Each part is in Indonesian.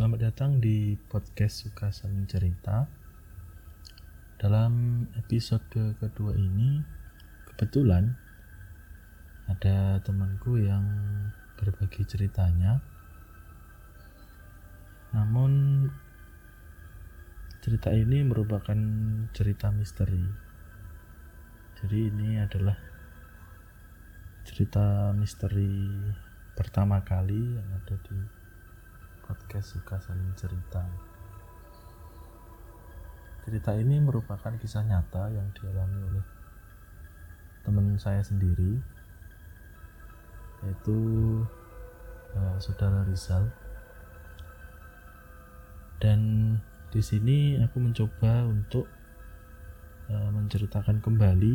Selamat datang di podcast Suka Saling Cerita. Dalam episode kedua ini, kebetulan ada temanku yang berbagi ceritanya. Namun cerita ini merupakan cerita misteri. Jadi ini adalah cerita misteri pertama kali yang ada di podcast suka saling cerita. Cerita ini merupakan kisah nyata yang dialami oleh teman saya sendiri, yaitu uh, saudara Rizal. Dan di sini aku mencoba untuk uh, menceritakan kembali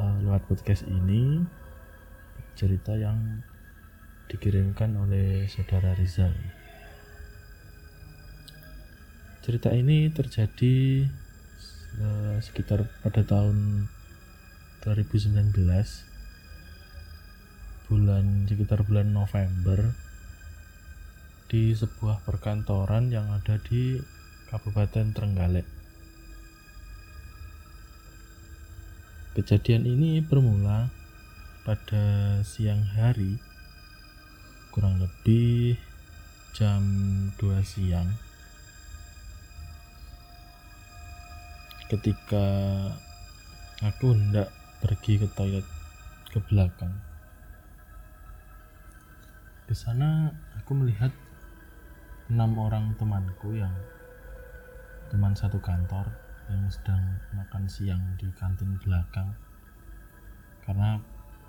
uh, lewat podcast ini cerita yang dikirimkan oleh saudara Rizal. Cerita ini terjadi uh, sekitar pada tahun 2019 bulan sekitar bulan November di sebuah perkantoran yang ada di Kabupaten Trenggalek. Kejadian ini bermula pada siang hari kurang lebih jam 2 siang. Ketika aku hendak pergi ke toilet ke belakang. Di sana aku melihat enam orang temanku yang teman satu kantor yang sedang makan siang di kantin belakang. Karena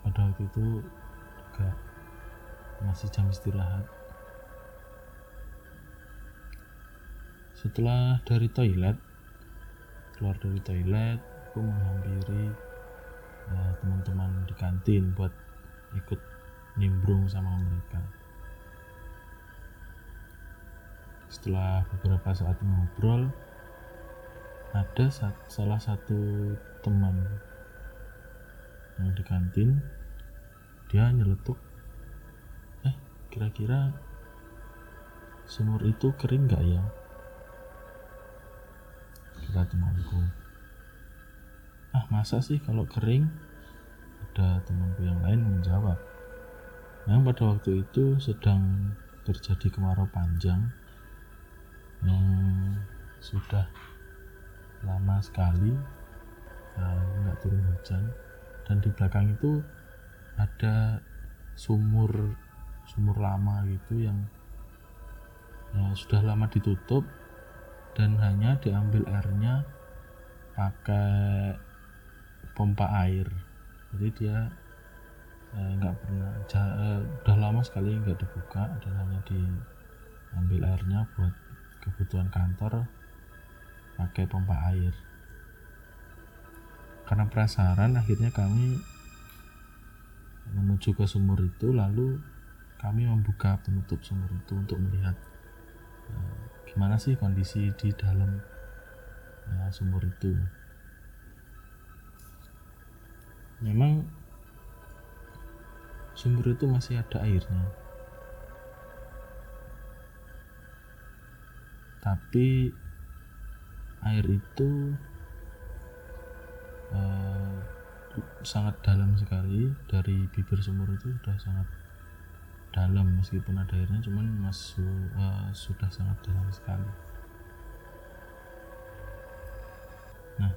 pada waktu itu juga masih jam istirahat. Setelah dari toilet keluar dari toilet aku menghampiri uh, teman-teman di kantin buat ikut nimbrung sama mereka. Setelah beberapa saat ngobrol ada salah satu teman yang di kantin dia nyeletuk kira-kira sumur itu kering nggak ya? Kata temanku. Ah masa sih kalau kering? Ada temanku yang lain menjawab. Yang pada waktu itu sedang terjadi kemarau panjang yang sudah lama sekali eh, nggak turun hujan. Dan di belakang itu ada sumur sumur lama gitu yang ya, sudah lama ditutup dan hanya diambil airnya pakai pompa air. Jadi dia eh, nggak eh, pernah eh, udah lama sekali nggak dibuka dan hanya diambil airnya buat kebutuhan kantor pakai pompa air. Karena penasaran akhirnya kami menuju ke sumur itu lalu kami membuka penutup sumur itu untuk melihat uh, gimana sih kondisi di dalam uh, sumur itu. Memang sumur itu masih ada airnya. Tapi air itu uh, sangat dalam sekali dari bibir sumur itu sudah sangat dalam meskipun ada airnya cuman masuk uh, sudah sangat dalam sekali. Nah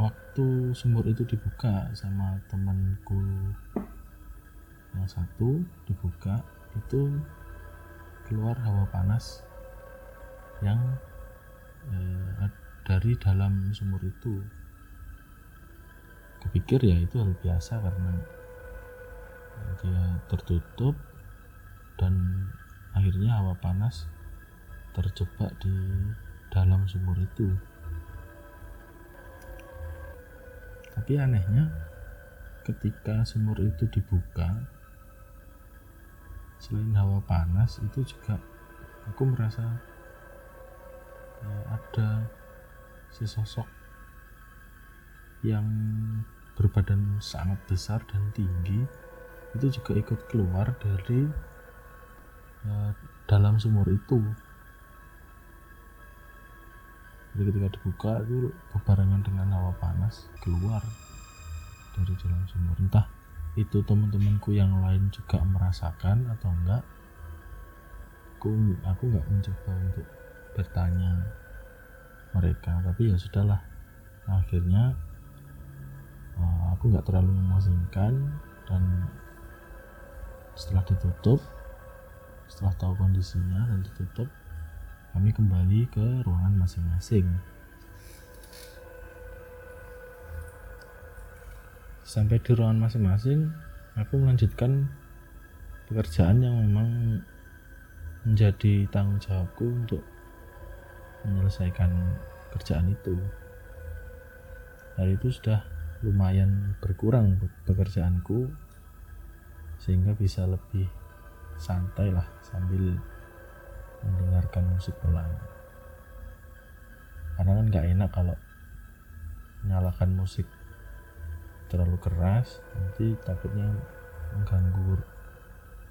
waktu sumur itu dibuka sama temanku yang satu dibuka itu keluar hawa panas yang eh, dari dalam sumur itu. Kepikir ya itu hal biasa karena dia tertutup dan akhirnya hawa panas terjebak di dalam sumur itu. Tapi anehnya ketika sumur itu dibuka selain hawa panas itu juga aku merasa ya, ada sesosok yang berbadan sangat besar dan tinggi itu juga ikut keluar dari eh, dalam sumur itu. Jadi ketika dibuka itu berbarengan dengan hawa panas keluar dari dalam sumur. Entah itu teman-temanku yang lain juga merasakan atau enggak aku aku nggak mencoba untuk bertanya mereka. Tapi ya sudahlah akhirnya uh, aku nggak terlalu memusingkan dan setelah ditutup setelah tahu kondisinya dan ditutup kami kembali ke ruangan masing-masing. Sampai di ruangan masing-masing aku melanjutkan pekerjaan yang memang menjadi tanggung jawabku untuk menyelesaikan kerjaan itu. Hari itu sudah lumayan berkurang pekerjaanku sehingga bisa lebih santai lah sambil mendengarkan musik pelan. Karena kan nggak enak kalau menyalakan musik terlalu keras nanti takutnya mengganggu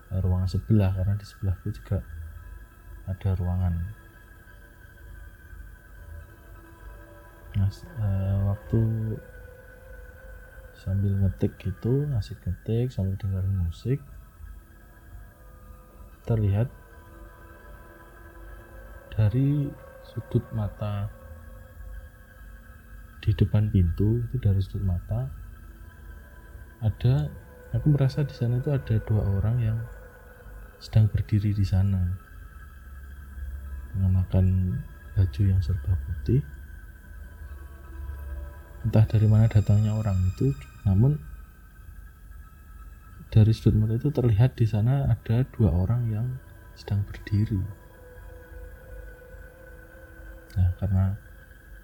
ruangan sebelah karena di sebelahku juga ada ruangan. Nah e, waktu sambil ngetik gitu ngasih ngetik sambil dengerin musik terlihat dari sudut mata di depan pintu itu dari sudut mata ada aku merasa di sana itu ada dua orang yang sedang berdiri di sana. Mengenakan baju yang serba putih. Entah dari mana datangnya orang itu namun dari sudut mata itu terlihat di sana ada dua orang yang sedang berdiri. Nah karena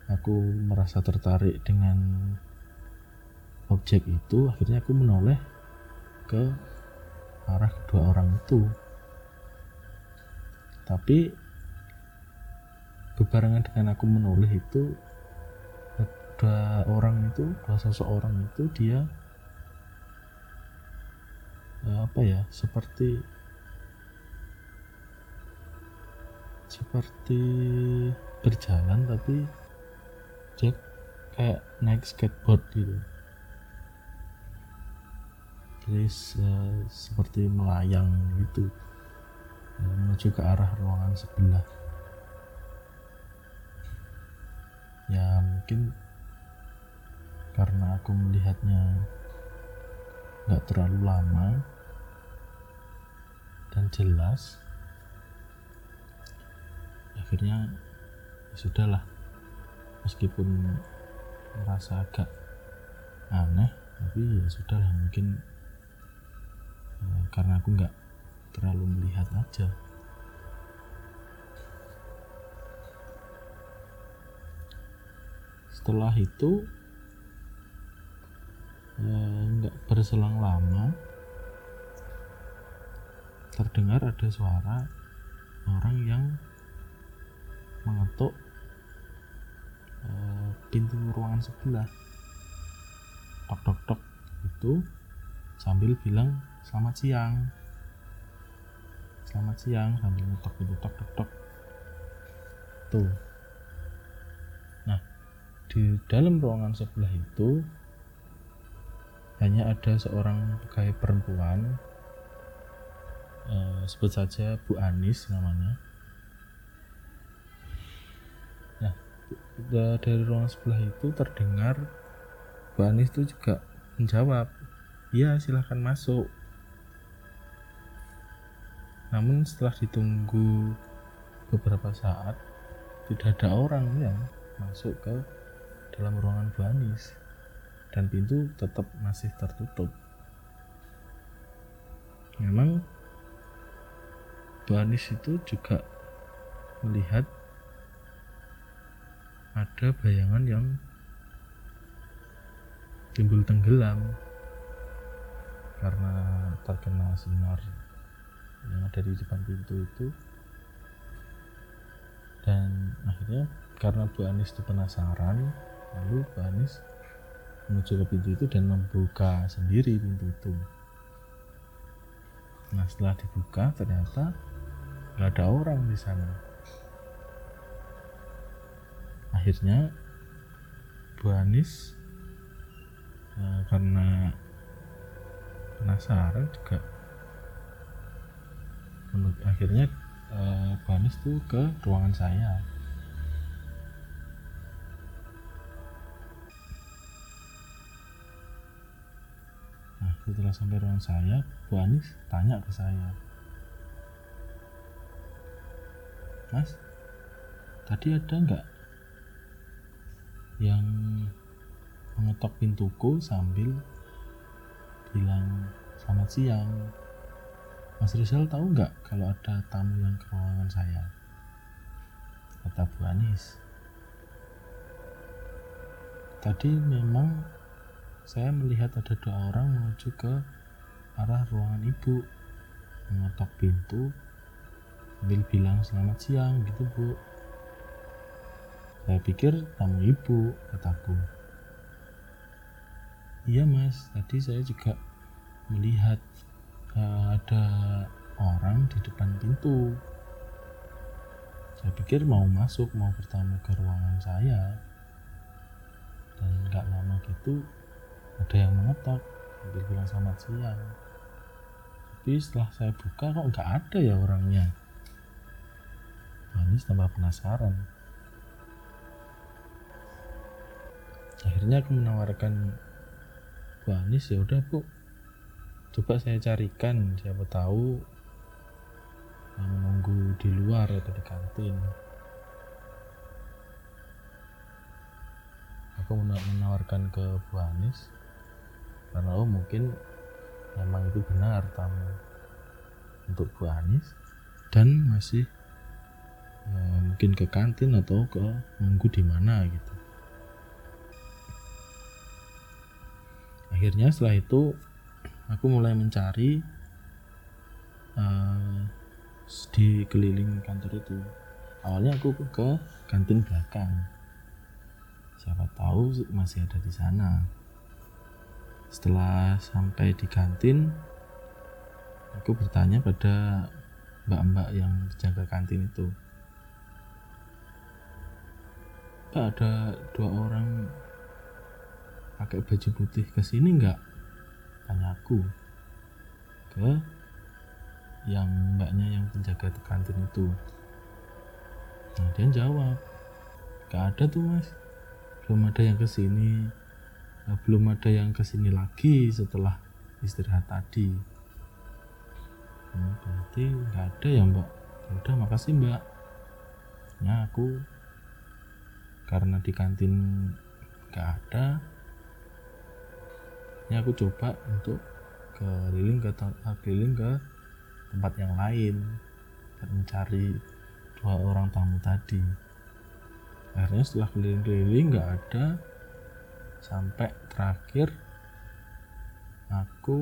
aku merasa tertarik dengan objek itu akhirnya aku menoleh ke arah kedua orang itu. Tapi bebarengan dengan aku menoleh itu dua orang itu dua seseorang itu dia eh, apa ya seperti seperti berjalan tapi dia kayak naik skateboard gitu. Jadi uh, seperti melayang gitu uh, menuju ke arah ruangan sebelah. Ya mungkin karena aku melihatnya nggak terlalu lama dan jelas akhirnya ya sudahlah. Meskipun merasa agak aneh tapi ya sudahlah mungkin Eh, karena aku nggak terlalu melihat aja. Setelah itu berselang lama terdengar ada suara orang yang mengetuk eh, pintu ruangan sebelah. Tok tok tok itu sambil bilang selamat siang. Selamat siang sambil ngetok gitu tok tok tok. Tuh. Nah di dalam ruangan sebelah itu hanya ada seorang pegawai perempuan eh, sebut saja Bu Anis namanya. Nah dari ruangan sebelah itu terdengar Bu Anis itu juga menjawab iya silahkan masuk. Namun setelah ditunggu beberapa saat tidak ada orang yang masuk ke dalam ruangan Bu Anis dan pintu tetap masih tertutup. Memang Bu Anis itu juga melihat ada bayangan yang timbul tenggelam karena terkena sinar yang ada di depan pintu itu. Dan akhirnya karena Bu Anis itu penasaran lalu Bu Anis menuju ke pintu itu dan membuka sendiri pintu itu. Nah setelah dibuka ternyata nggak ada orang di sana. Akhirnya Bu Anis ya, karena penasaran juga akhirnya eh, Bu Anis tuh ke ruangan saya setelah sampai ruangan saya Bu Anis tanya ke saya Mas tadi ada nggak yang mengetok pintuku sambil bilang selamat siang. Mas Rizal tahu nggak kalau ada tamu yang ke ruangan saya? Kata Bu Anis. Tadi memang saya melihat ada dua orang menuju ke arah ruangan ibu mengetok pintu sambil bilang selamat siang gitu bu saya pikir tamu ibu, kataku. Iya mas, tadi saya juga melihat uh, ada orang di depan pintu. Saya pikir mau masuk, mau bertamu ke ruangan saya. Dan nggak lama gitu ada yang mengetok sambil bilang selamat siang. Tapi setelah saya buka kok nggak ada ya orangnya. Manis tambah penasaran. akhirnya aku menawarkan Bu Anis ya udah Bu coba saya carikan siapa tahu menunggu di luar atau di kantin aku menawarkan ke Bu Anis karena oh mungkin memang itu benar tamu untuk Bu Anis dan masih ya, mungkin ke kantin atau ke nunggu di mana gitu. Akhirnya setelah itu aku mulai mencari uh, di keliling kantor itu. Awalnya aku ke kantin belakang. Siapa tahu masih ada di sana setelah sampai di kantin aku bertanya pada mbak-mbak yang jaga kantin itu. Pak ada dua orang pakai baju putih ke sini nggak? Tanya aku ke yang mbaknya yang penjaga kantin itu. Nah dia jawab gak ada tuh mas. Belum ada yang ke sini nah, belum ada yang ke sini lagi setelah istirahat tadi. Nah, berarti nggak ada ya mbak? Ya udah makasih mbak. Nah aku karena di kantin nggak ada ini aku coba untuk keliling ke eh, keliling ke tempat yang lain dan mencari dua orang tamu tadi. Akhirnya setelah keliling-keliling nggak ada sampai terakhir aku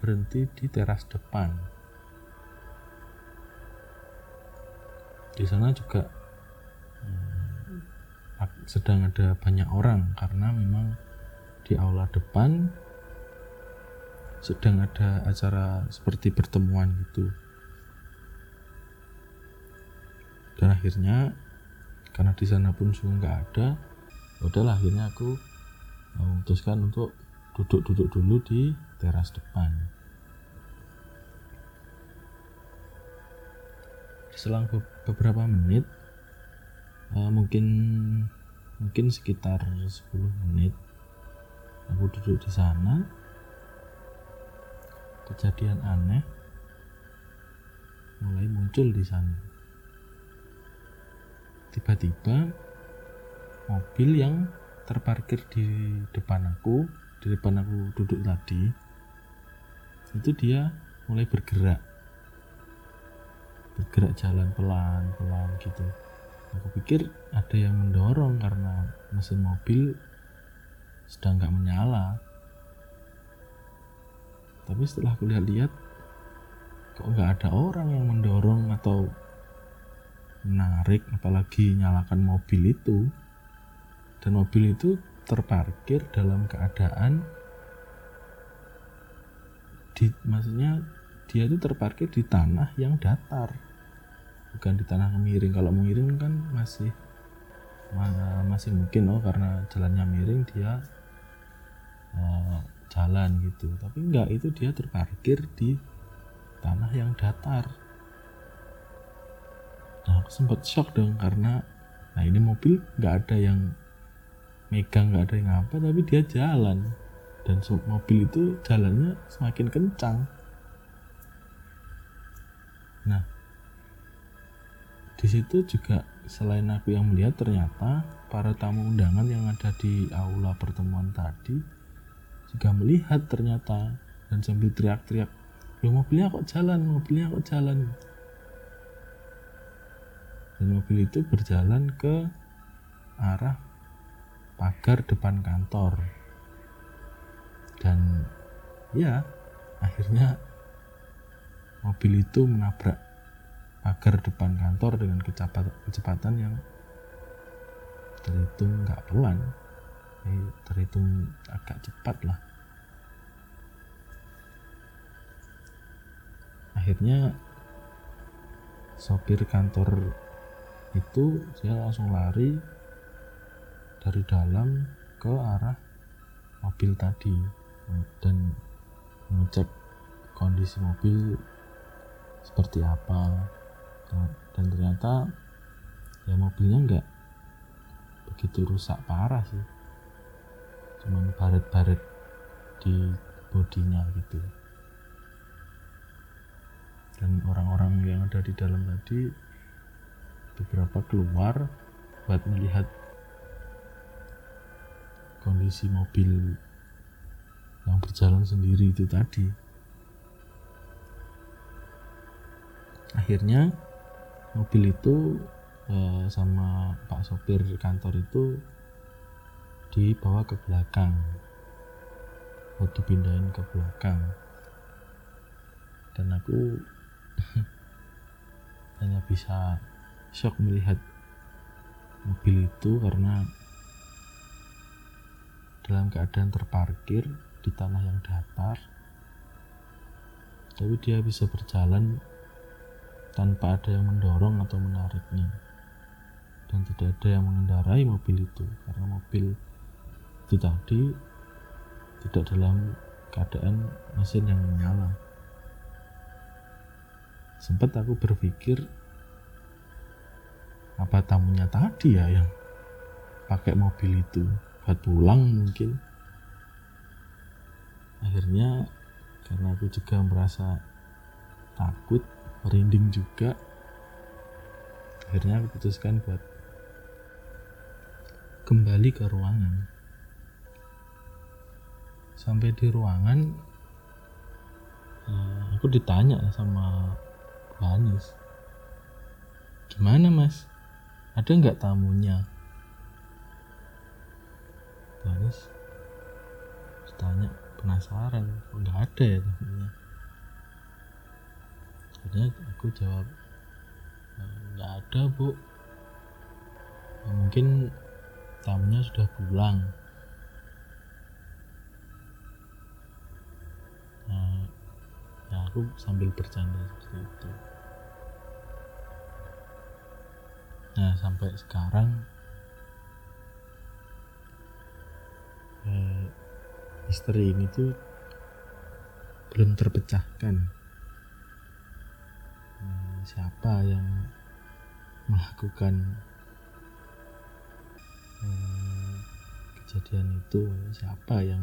berhenti di teras depan. Di sana juga hmm, sedang ada banyak orang karena memang di aula depan sedang ada acara seperti pertemuan gitu. Dan akhirnya karena di sana pun suhu nggak ada udahlah akhirnya aku memutuskan untuk duduk-duduk dulu di teras depan. Selang beberapa menit uh, mungkin mungkin sekitar 10 menit aku duduk di sana. Kejadian aneh mulai muncul di sana. Tiba-tiba mobil yang terparkir di depan aku di depan aku duduk tadi itu dia mulai bergerak. Bergerak jalan pelan-pelan gitu. Aku pikir ada yang mendorong karena mesin mobil sedang nggak menyala. Tapi setelah aku lihat-lihat kok nggak ada orang yang mendorong atau menarik apalagi nyalakan mobil itu dan mobil itu terparkir dalam keadaan di maksudnya dia itu terparkir di tanah yang datar. Bukan di tanah miring. Kalau miring kan masih masih mungkin oh karena jalannya miring dia uh, jalan gitu. Tapi enggak itu dia terparkir di tanah yang datar. Nah aku sempat shock dong karena nah ini mobil nggak ada yang megang nggak ada yang apa tapi dia jalan. Dan mobil itu jalannya semakin kencang. Nah di situ juga selain aku yang melihat ternyata para tamu undangan yang ada di aula pertemuan tadi juga melihat ternyata. Dan sambil teriak-teriak lo mobilnya kok jalan? Mobilnya kok jalan? Dan mobil itu berjalan ke arah pagar depan kantor. Dan ya akhirnya mobil itu menabrak pagar depan kantor dengan kecepatan yang terhitung nggak pelan. Eh, terhitung agak cepat lah. Akhirnya sopir kantor itu saya langsung lari dari dalam ke arah mobil tadi. Dan mengecek kondisi mobil seperti apa. Dan ternyata ya mobilnya enggak begitu rusak parah sih. Cuman baret-baret di bodinya gitu. Dan orang-orang yang ada di dalam tadi beberapa keluar buat melihat kondisi mobil yang berjalan sendiri itu tadi. Akhirnya mobil itu eh, sama pak sopir kantor itu dibawa ke belakang. Buat dipindahin ke belakang. Dan aku hanya bisa shock melihat mobil itu karena dalam keadaan terparkir di tanah yang datar tapi dia bisa berjalan tanpa ada yang mendorong atau menariknya. Dan tidak ada yang mengendarai mobil itu karena mobil itu tadi tidak dalam keadaan mesin yang menyala. Sempat aku berpikir apa tamunya tadi ya yang pakai mobil itu buat pulang mungkin. Akhirnya karena aku juga merasa takut merinding juga akhirnya aku putuskan buat kembali ke ruangan. Sampai di ruangan uh, aku ditanya sama Anis gimana mas? Ada nggak tamunya Anis ditanya penasaran. Nggak ada ya tamunya akhirnya aku jawab eh, nggak ada bu. Ya, mungkin tamunya sudah pulang. Nah, ya aku sambil bercanda seperti itu. Nah sampai sekarang eh, misteri ini tuh belum terpecahkan. Siapa yang melakukan hmm, kejadian itu? Siapa yang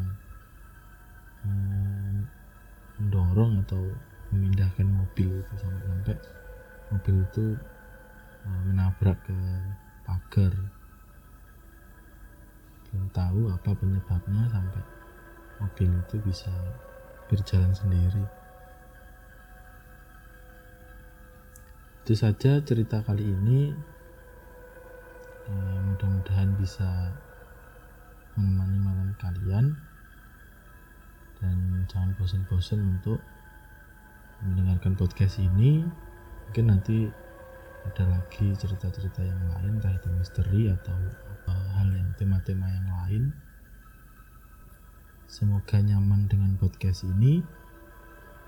hmm, mendorong atau memindahkan mobil itu sampai-sampai? Mobil itu hmm, menabrak ke pagar belum tahu apa penyebabnya sampai mobil itu bisa berjalan sendiri. Itu saja cerita kali ini. Eh, mudah-mudahan bisa menemani malam kalian. Dan jangan bosan-bosan untuk mendengarkan podcast ini. Mungkin nanti ada lagi cerita-cerita yang lain entah itu misteri atau apa hal yang tema-tema yang lain semoga nyaman dengan podcast ini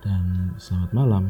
dan selamat malam.